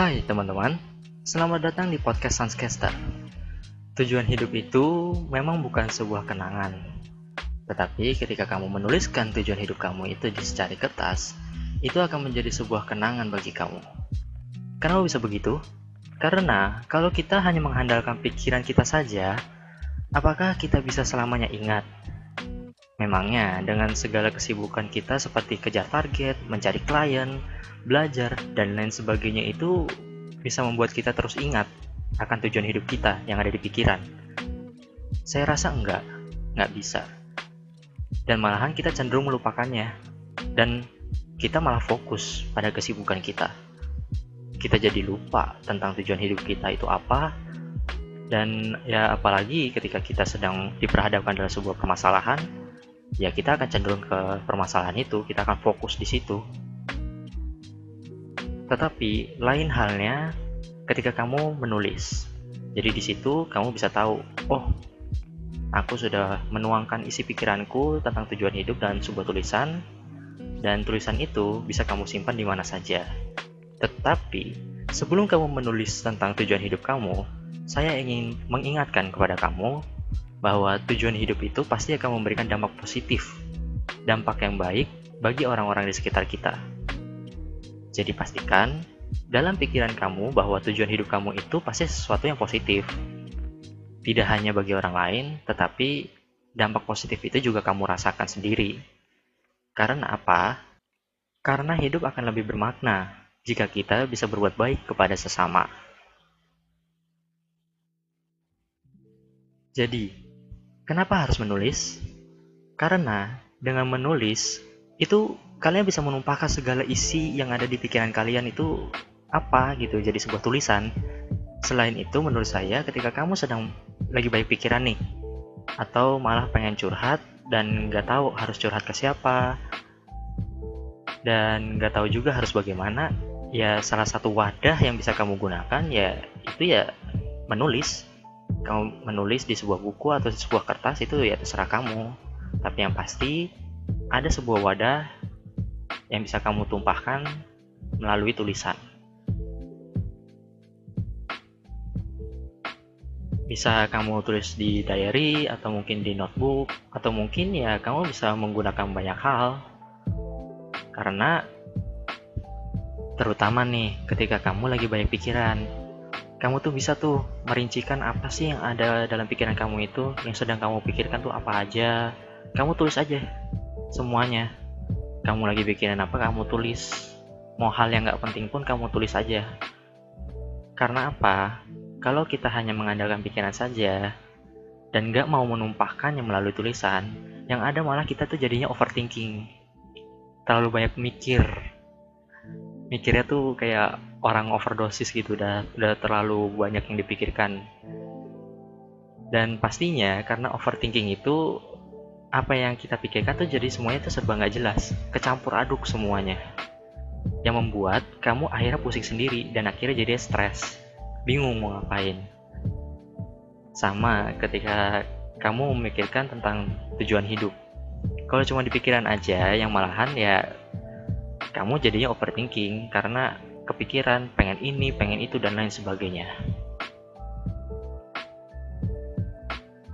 Hai teman-teman, selamat datang di podcast Sanscaster. Tujuan hidup itu memang bukan sebuah kenangan, tetapi ketika kamu menuliskan tujuan hidup kamu itu di secari kertas, itu akan menjadi sebuah kenangan bagi kamu. Kenapa bisa begitu? Karena kalau kita hanya mengandalkan pikiran kita saja, apakah kita bisa selamanya ingat? Memangnya dengan segala kesibukan kita seperti kejar target, mencari klien, belajar, dan lain sebagainya itu bisa membuat kita terus ingat akan tujuan hidup kita yang ada di pikiran. Saya rasa enggak, enggak bisa. Dan malahan kita cenderung melupakannya. Dan kita malah fokus pada kesibukan kita. Kita jadi lupa tentang tujuan hidup kita itu apa. Dan ya apalagi ketika kita sedang diperhadapkan dalam sebuah permasalahan, ya kita akan cenderung ke permasalahan itu, kita akan fokus di situ tetapi lain halnya ketika kamu menulis. Jadi di situ kamu bisa tahu, oh, aku sudah menuangkan isi pikiranku tentang tujuan hidup dan sebuah tulisan, dan tulisan itu bisa kamu simpan di mana saja. Tetapi sebelum kamu menulis tentang tujuan hidup kamu, saya ingin mengingatkan kepada kamu bahwa tujuan hidup itu pasti akan memberikan dampak positif, dampak yang baik bagi orang-orang di sekitar kita. Jadi pastikan dalam pikiran kamu bahwa tujuan hidup kamu itu pasti sesuatu yang positif. Tidak hanya bagi orang lain, tetapi dampak positif itu juga kamu rasakan sendiri. Karena apa? Karena hidup akan lebih bermakna jika kita bisa berbuat baik kepada sesama. Jadi, kenapa harus menulis? Karena dengan menulis itu kalian bisa menumpahkan segala isi yang ada di pikiran kalian itu apa gitu jadi sebuah tulisan selain itu menurut saya ketika kamu sedang lagi baik pikiran nih atau malah pengen curhat dan nggak tahu harus curhat ke siapa dan nggak tahu juga harus bagaimana ya salah satu wadah yang bisa kamu gunakan ya itu ya menulis kamu menulis di sebuah buku atau di sebuah kertas itu ya terserah kamu tapi yang pasti ada sebuah wadah yang bisa kamu tumpahkan melalui tulisan. Bisa kamu tulis di diary atau mungkin di notebook atau mungkin ya kamu bisa menggunakan banyak hal. Karena terutama nih ketika kamu lagi banyak pikiran, kamu tuh bisa tuh merincikan apa sih yang ada dalam pikiran kamu itu, yang sedang kamu pikirkan tuh apa aja. Kamu tulis aja semuanya. Kamu lagi bikin apa kamu tulis. Mau hal yang nggak penting pun kamu tulis aja. Karena apa? Kalau kita hanya mengandalkan pikiran saja dan nggak mau menumpahkannya melalui tulisan yang ada malah kita tuh jadinya overthinking. Terlalu banyak mikir. Mikirnya tuh kayak orang overdosis gitu udah udah terlalu banyak yang dipikirkan dan pastinya karena overthinking itu apa yang kita pikirkan tuh jadi semuanya tuh serba nggak jelas, kecampur aduk semuanya. Yang membuat kamu akhirnya pusing sendiri dan akhirnya jadi stres, bingung mau ngapain. Sama ketika kamu memikirkan tentang tujuan hidup. Kalau cuma di pikiran aja, yang malahan ya kamu jadinya overthinking karena kepikiran pengen ini, pengen itu dan lain sebagainya.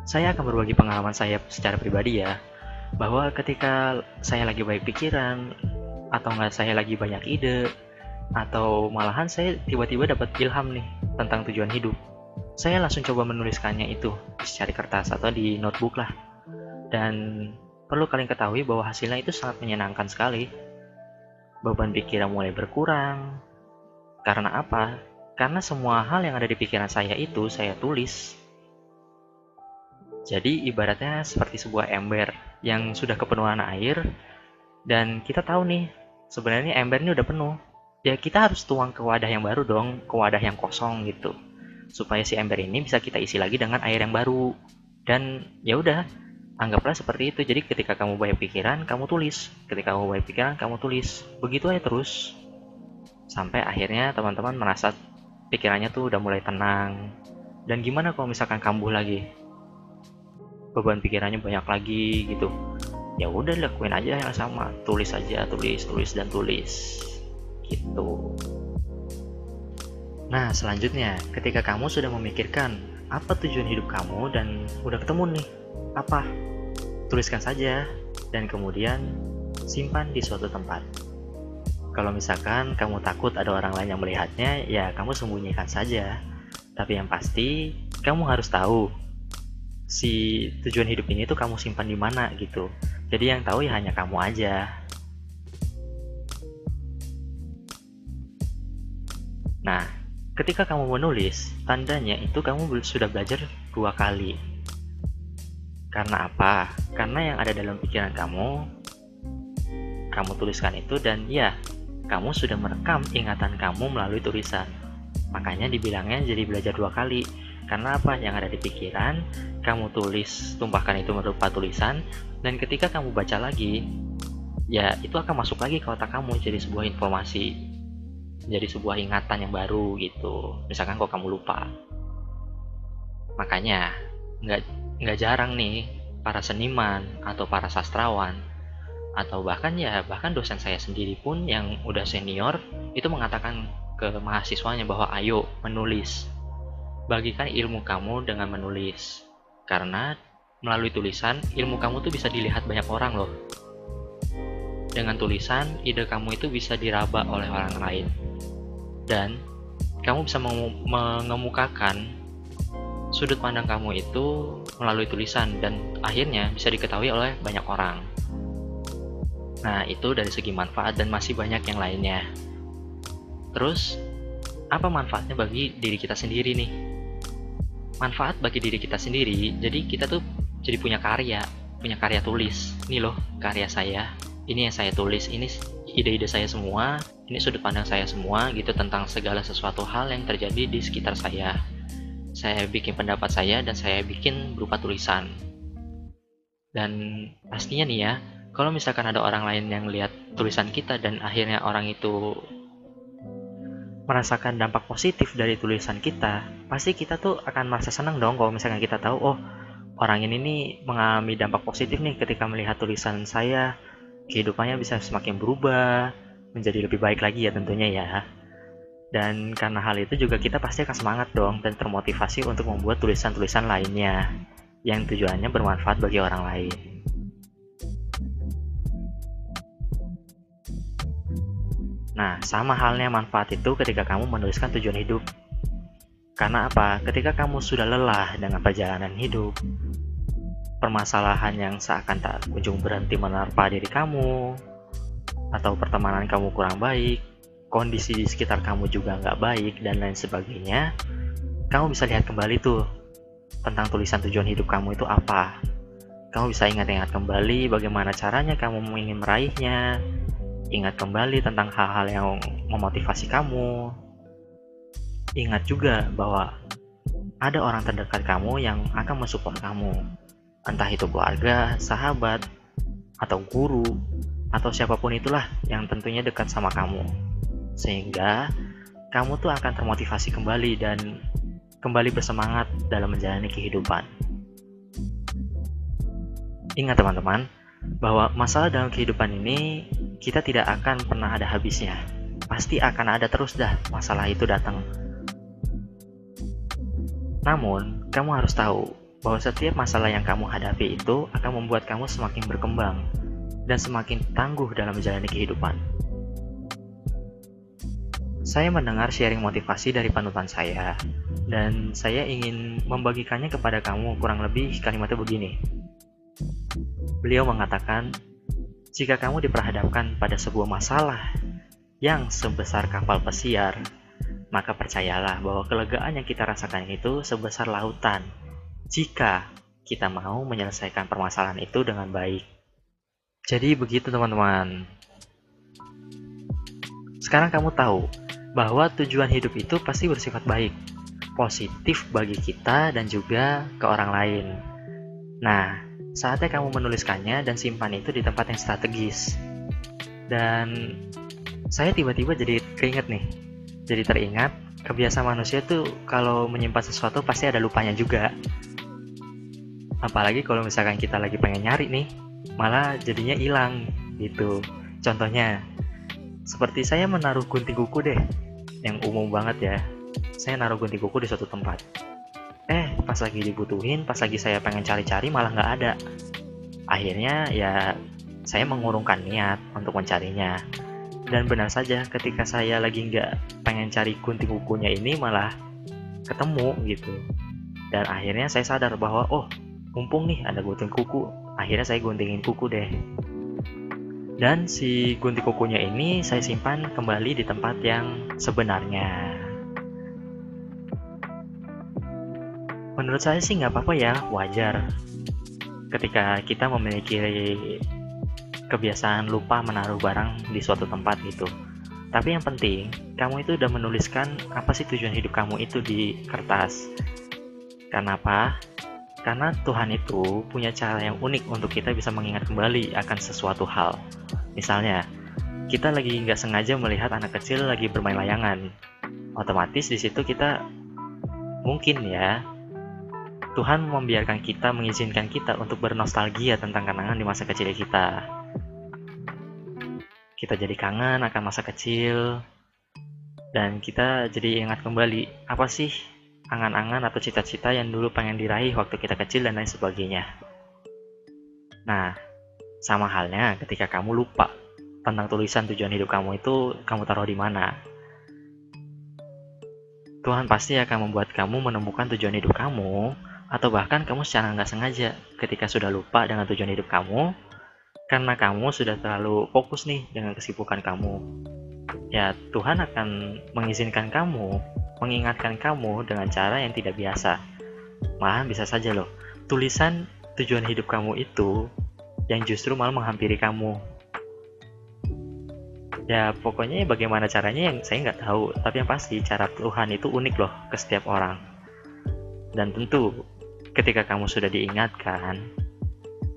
saya akan berbagi pengalaman saya secara pribadi ya bahwa ketika saya lagi baik pikiran atau nggak saya lagi banyak ide atau malahan saya tiba-tiba dapat ilham nih tentang tujuan hidup saya langsung coba menuliskannya itu di secari kertas atau di notebook lah dan perlu kalian ketahui bahwa hasilnya itu sangat menyenangkan sekali beban pikiran mulai berkurang karena apa? karena semua hal yang ada di pikiran saya itu saya tulis jadi ibaratnya seperti sebuah ember yang sudah kepenuhan air dan kita tahu nih sebenarnya ember ini udah penuh. Ya kita harus tuang ke wadah yang baru dong, ke wadah yang kosong gitu. Supaya si ember ini bisa kita isi lagi dengan air yang baru. Dan ya udah, anggaplah seperti itu. Jadi ketika kamu banyak pikiran, kamu tulis. Ketika kamu banyak pikiran, kamu tulis. Begitu aja terus. Sampai akhirnya teman-teman merasa pikirannya tuh udah mulai tenang. Dan gimana kalau misalkan kambuh lagi? beban pikirannya banyak lagi gitu ya udah lakuin aja yang sama tulis aja tulis tulis dan tulis gitu Nah, selanjutnya, ketika kamu sudah memikirkan apa tujuan hidup kamu dan udah ketemu nih, apa? Tuliskan saja dan kemudian simpan di suatu tempat. Kalau misalkan kamu takut ada orang lain yang melihatnya, ya kamu sembunyikan saja. Tapi yang pasti, kamu harus tahu si tujuan hidup ini tuh kamu simpan di mana gitu. Jadi yang tahu ya hanya kamu aja. Nah, ketika kamu menulis, tandanya itu kamu sudah belajar dua kali. Karena apa? Karena yang ada dalam pikiran kamu, kamu tuliskan itu dan ya, kamu sudah merekam ingatan kamu melalui tulisan. Makanya dibilangnya jadi belajar dua kali. Karena apa? Yang ada di pikiran, kamu tulis, tumpahkan itu berupa tulisan, dan ketika kamu baca lagi, ya itu akan masuk lagi ke otak kamu jadi sebuah informasi jadi sebuah ingatan yang baru gitu misalkan kok kamu lupa makanya nggak nggak jarang nih para seniman atau para sastrawan atau bahkan ya bahkan dosen saya sendiri pun yang udah senior itu mengatakan ke mahasiswanya bahwa ayo menulis. Bagikan ilmu kamu dengan menulis. Karena melalui tulisan ilmu kamu tuh bisa dilihat banyak orang loh. Dengan tulisan ide kamu itu bisa diraba oleh orang lain. Dan kamu bisa mengemukakan sudut pandang kamu itu melalui tulisan dan akhirnya bisa diketahui oleh banyak orang. Nah, itu dari segi manfaat dan masih banyak yang lainnya. Terus, apa manfaatnya bagi diri kita sendiri nih? Manfaat bagi diri kita sendiri, jadi kita tuh jadi punya karya, punya karya tulis. Ini loh, karya saya. Ini yang saya tulis, ini ide-ide saya semua, ini sudut pandang saya semua gitu tentang segala sesuatu hal yang terjadi di sekitar saya. Saya bikin pendapat saya dan saya bikin berupa tulisan. Dan pastinya nih ya, kalau misalkan ada orang lain yang lihat tulisan kita dan akhirnya orang itu merasakan dampak positif dari tulisan kita, pasti kita tuh akan merasa senang dong kalau misalkan kita tahu, oh orang ini nih mengalami dampak positif nih ketika melihat tulisan saya. Kehidupannya bisa semakin berubah menjadi lebih baik lagi ya tentunya ya. Dan karena hal itu juga kita pasti akan semangat dong dan termotivasi untuk membuat tulisan-tulisan lainnya yang tujuannya bermanfaat bagi orang lain Nah, sama halnya manfaat itu ketika kamu menuliskan tujuan hidup. Karena apa? Ketika kamu sudah lelah dengan perjalanan hidup, permasalahan yang seakan tak kunjung berhenti menerpa diri kamu, atau pertemanan kamu kurang baik, kondisi di sekitar kamu juga nggak baik, dan lain sebagainya, kamu bisa lihat kembali tuh tentang tulisan tujuan hidup kamu itu apa. Kamu bisa ingat-ingat kembali bagaimana caranya kamu ingin meraihnya, ingat kembali tentang hal-hal yang memotivasi kamu. Ingat juga bahwa ada orang terdekat kamu yang akan mensupport kamu entah itu keluarga, sahabat, atau guru, atau siapa pun itulah yang tentunya dekat sama kamu. Sehingga kamu tuh akan termotivasi kembali dan kembali bersemangat dalam menjalani kehidupan. Ingat teman-teman, bahwa masalah dalam kehidupan ini kita tidak akan pernah ada habisnya. Pasti akan ada terus dah masalah itu datang. Namun, kamu harus tahu bahwa setiap masalah yang kamu hadapi itu akan membuat kamu semakin berkembang dan semakin tangguh dalam menjalani kehidupan. Saya mendengar sharing motivasi dari panutan saya, dan saya ingin membagikannya kepada kamu kurang lebih kalimatnya begini. Beliau mengatakan, jika kamu diperhadapkan pada sebuah masalah yang sebesar kapal pesiar, maka percayalah bahwa kelegaan yang kita rasakan itu sebesar lautan jika kita mau menyelesaikan permasalahan itu dengan baik. Jadi begitu teman-teman. Sekarang kamu tahu bahwa tujuan hidup itu pasti bersifat baik, positif bagi kita dan juga ke orang lain. Nah, saatnya kamu menuliskannya dan simpan itu di tempat yang strategis. Dan saya tiba-tiba jadi keinget nih, jadi teringat kebiasaan manusia tuh kalau menyimpan sesuatu pasti ada lupanya juga apalagi kalau misalkan kita lagi pengen nyari nih malah jadinya hilang gitu contohnya seperti saya menaruh gunting kuku deh yang umum banget ya saya naruh gunting kuku di suatu tempat. Eh, pas lagi dibutuhin, pas lagi saya pengen cari-cari malah nggak ada. Akhirnya ya saya mengurungkan niat untuk mencarinya. Dan benar saja ketika saya lagi nggak pengen cari gunting kukunya ini malah ketemu gitu. Dan akhirnya saya sadar bahwa oh mumpung nih ada gunting kuku, akhirnya saya guntingin kuku deh. Dan si gunting kukunya ini saya simpan kembali di tempat yang sebenarnya. Menurut saya sih nggak apa-apa ya, wajar. Ketika kita memiliki kebiasaan lupa menaruh barang di suatu tempat gitu. Tapi yang penting, kamu itu udah menuliskan apa sih tujuan hidup kamu itu di kertas. Karena apa? Karena Tuhan itu punya cara yang unik untuk kita bisa mengingat kembali akan sesuatu hal. Misalnya, kita lagi nggak sengaja melihat anak kecil lagi bermain layangan. Otomatis di situ kita mungkin ya Tuhan membiarkan kita mengizinkan kita untuk bernostalgia tentang kenangan di masa kecil kita. Kita jadi kangen akan masa kecil dan kita jadi ingat kembali apa sih angan-angan atau cita-cita yang dulu pengen diraih waktu kita kecil dan lain sebagainya. Nah, sama halnya ketika kamu lupa tentang tulisan tujuan hidup kamu itu kamu taruh di mana. Tuhan pasti akan membuat kamu menemukan tujuan hidup kamu atau bahkan kamu secara nggak sengaja ketika sudah lupa dengan tujuan hidup kamu karena kamu sudah terlalu fokus nih dengan kesibukan kamu. Ya, Tuhan akan mengizinkan kamu mengingatkan kamu dengan cara yang tidak biasa. Malah bisa saja loh, tulisan tujuan hidup kamu itu yang justru malah menghampiri kamu. Ya pokoknya bagaimana caranya yang saya nggak tahu, tapi yang pasti cara Tuhan itu unik loh ke setiap orang. Dan tentu ketika kamu sudah diingatkan,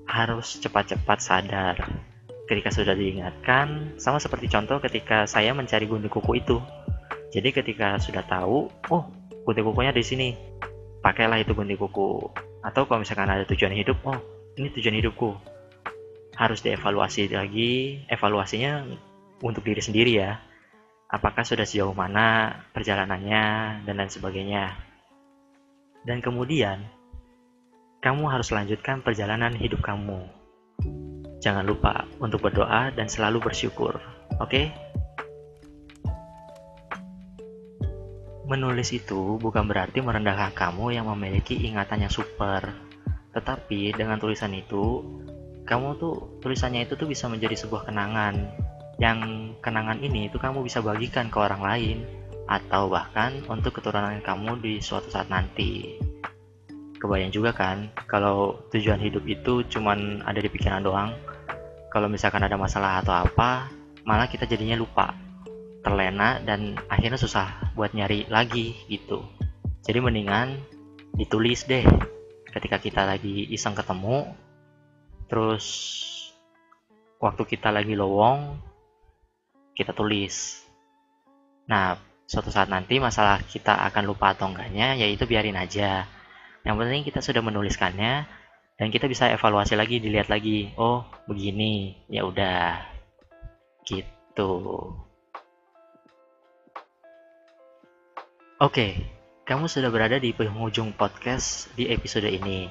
harus cepat-cepat sadar. Ketika sudah diingatkan, sama seperti contoh ketika saya mencari gunting kuku itu. Jadi ketika sudah tahu, oh gunting kukunya di sini, pakailah itu gunting kuku. Atau kalau misalkan ada tujuan hidup, oh ini tujuan hidupku. Harus dievaluasi lagi, evaluasinya untuk diri sendiri ya. Apakah sudah sejauh mana perjalanannya dan lain sebagainya. Dan kemudian, kamu harus lanjutkan perjalanan hidup kamu. Jangan lupa untuk berdoa dan selalu bersyukur. Oke? Okay? Menulis itu bukan berarti merendahkan kamu yang memiliki ingatan yang super. Tetapi dengan tulisan itu, kamu tuh tulisannya itu tuh bisa menjadi sebuah kenangan. Yang kenangan ini itu kamu bisa bagikan ke orang lain atau bahkan untuk keturunan kamu di suatu saat nanti. Kebayang juga kan kalau tujuan hidup itu cuman ada di pikiran doang. Kalau misalkan ada masalah atau apa, malah kita jadinya lupa terlena dan akhirnya susah buat nyari lagi gitu. Jadi mendingan ditulis deh ketika kita lagi iseng ketemu terus waktu kita lagi lowong kita tulis. Nah suatu saat nanti masalah kita akan lupa atau enggaknya yaitu biarin aja yang penting kita sudah menuliskannya dan kita bisa evaluasi lagi dilihat lagi oh begini ya udah gitu Oke, kamu sudah berada di penghujung podcast di episode ini.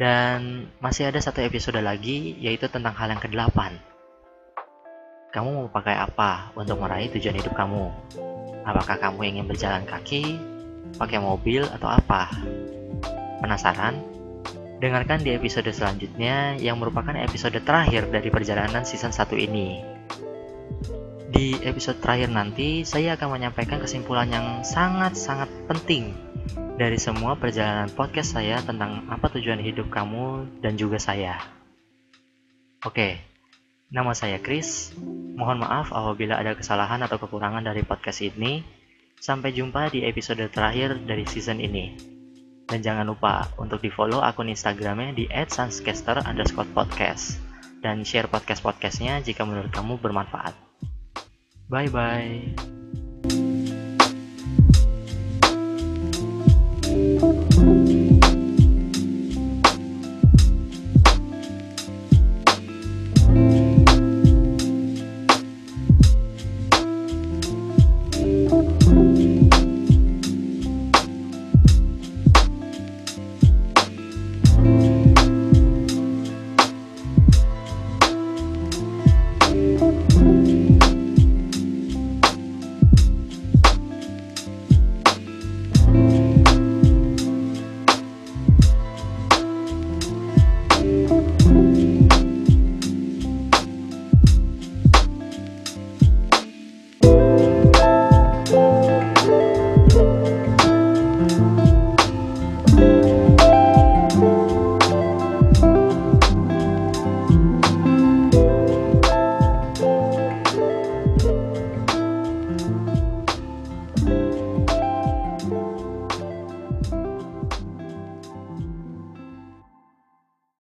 Dan masih ada satu episode lagi, yaitu tentang hal yang ke-8. Kamu mau pakai apa untuk meraih tujuan hidup kamu? Apakah kamu ingin berjalan kaki, pakai mobil, atau apa? Penasaran? Dengarkan di episode selanjutnya yang merupakan episode terakhir dari perjalanan season 1 ini. Di episode terakhir nanti, saya akan menyampaikan kesimpulan yang sangat-sangat penting dari semua perjalanan podcast saya tentang apa tujuan hidup kamu dan juga saya. Oke, nama saya Chris. Mohon maaf apabila ada kesalahan atau kekurangan dari podcast ini. Sampai jumpa di episode terakhir dari season ini. Dan jangan lupa untuk di-follow akun Instagramnya di @sunscaster underscore podcast dan share podcast-podcastnya jika menurut kamu bermanfaat. Bye bye.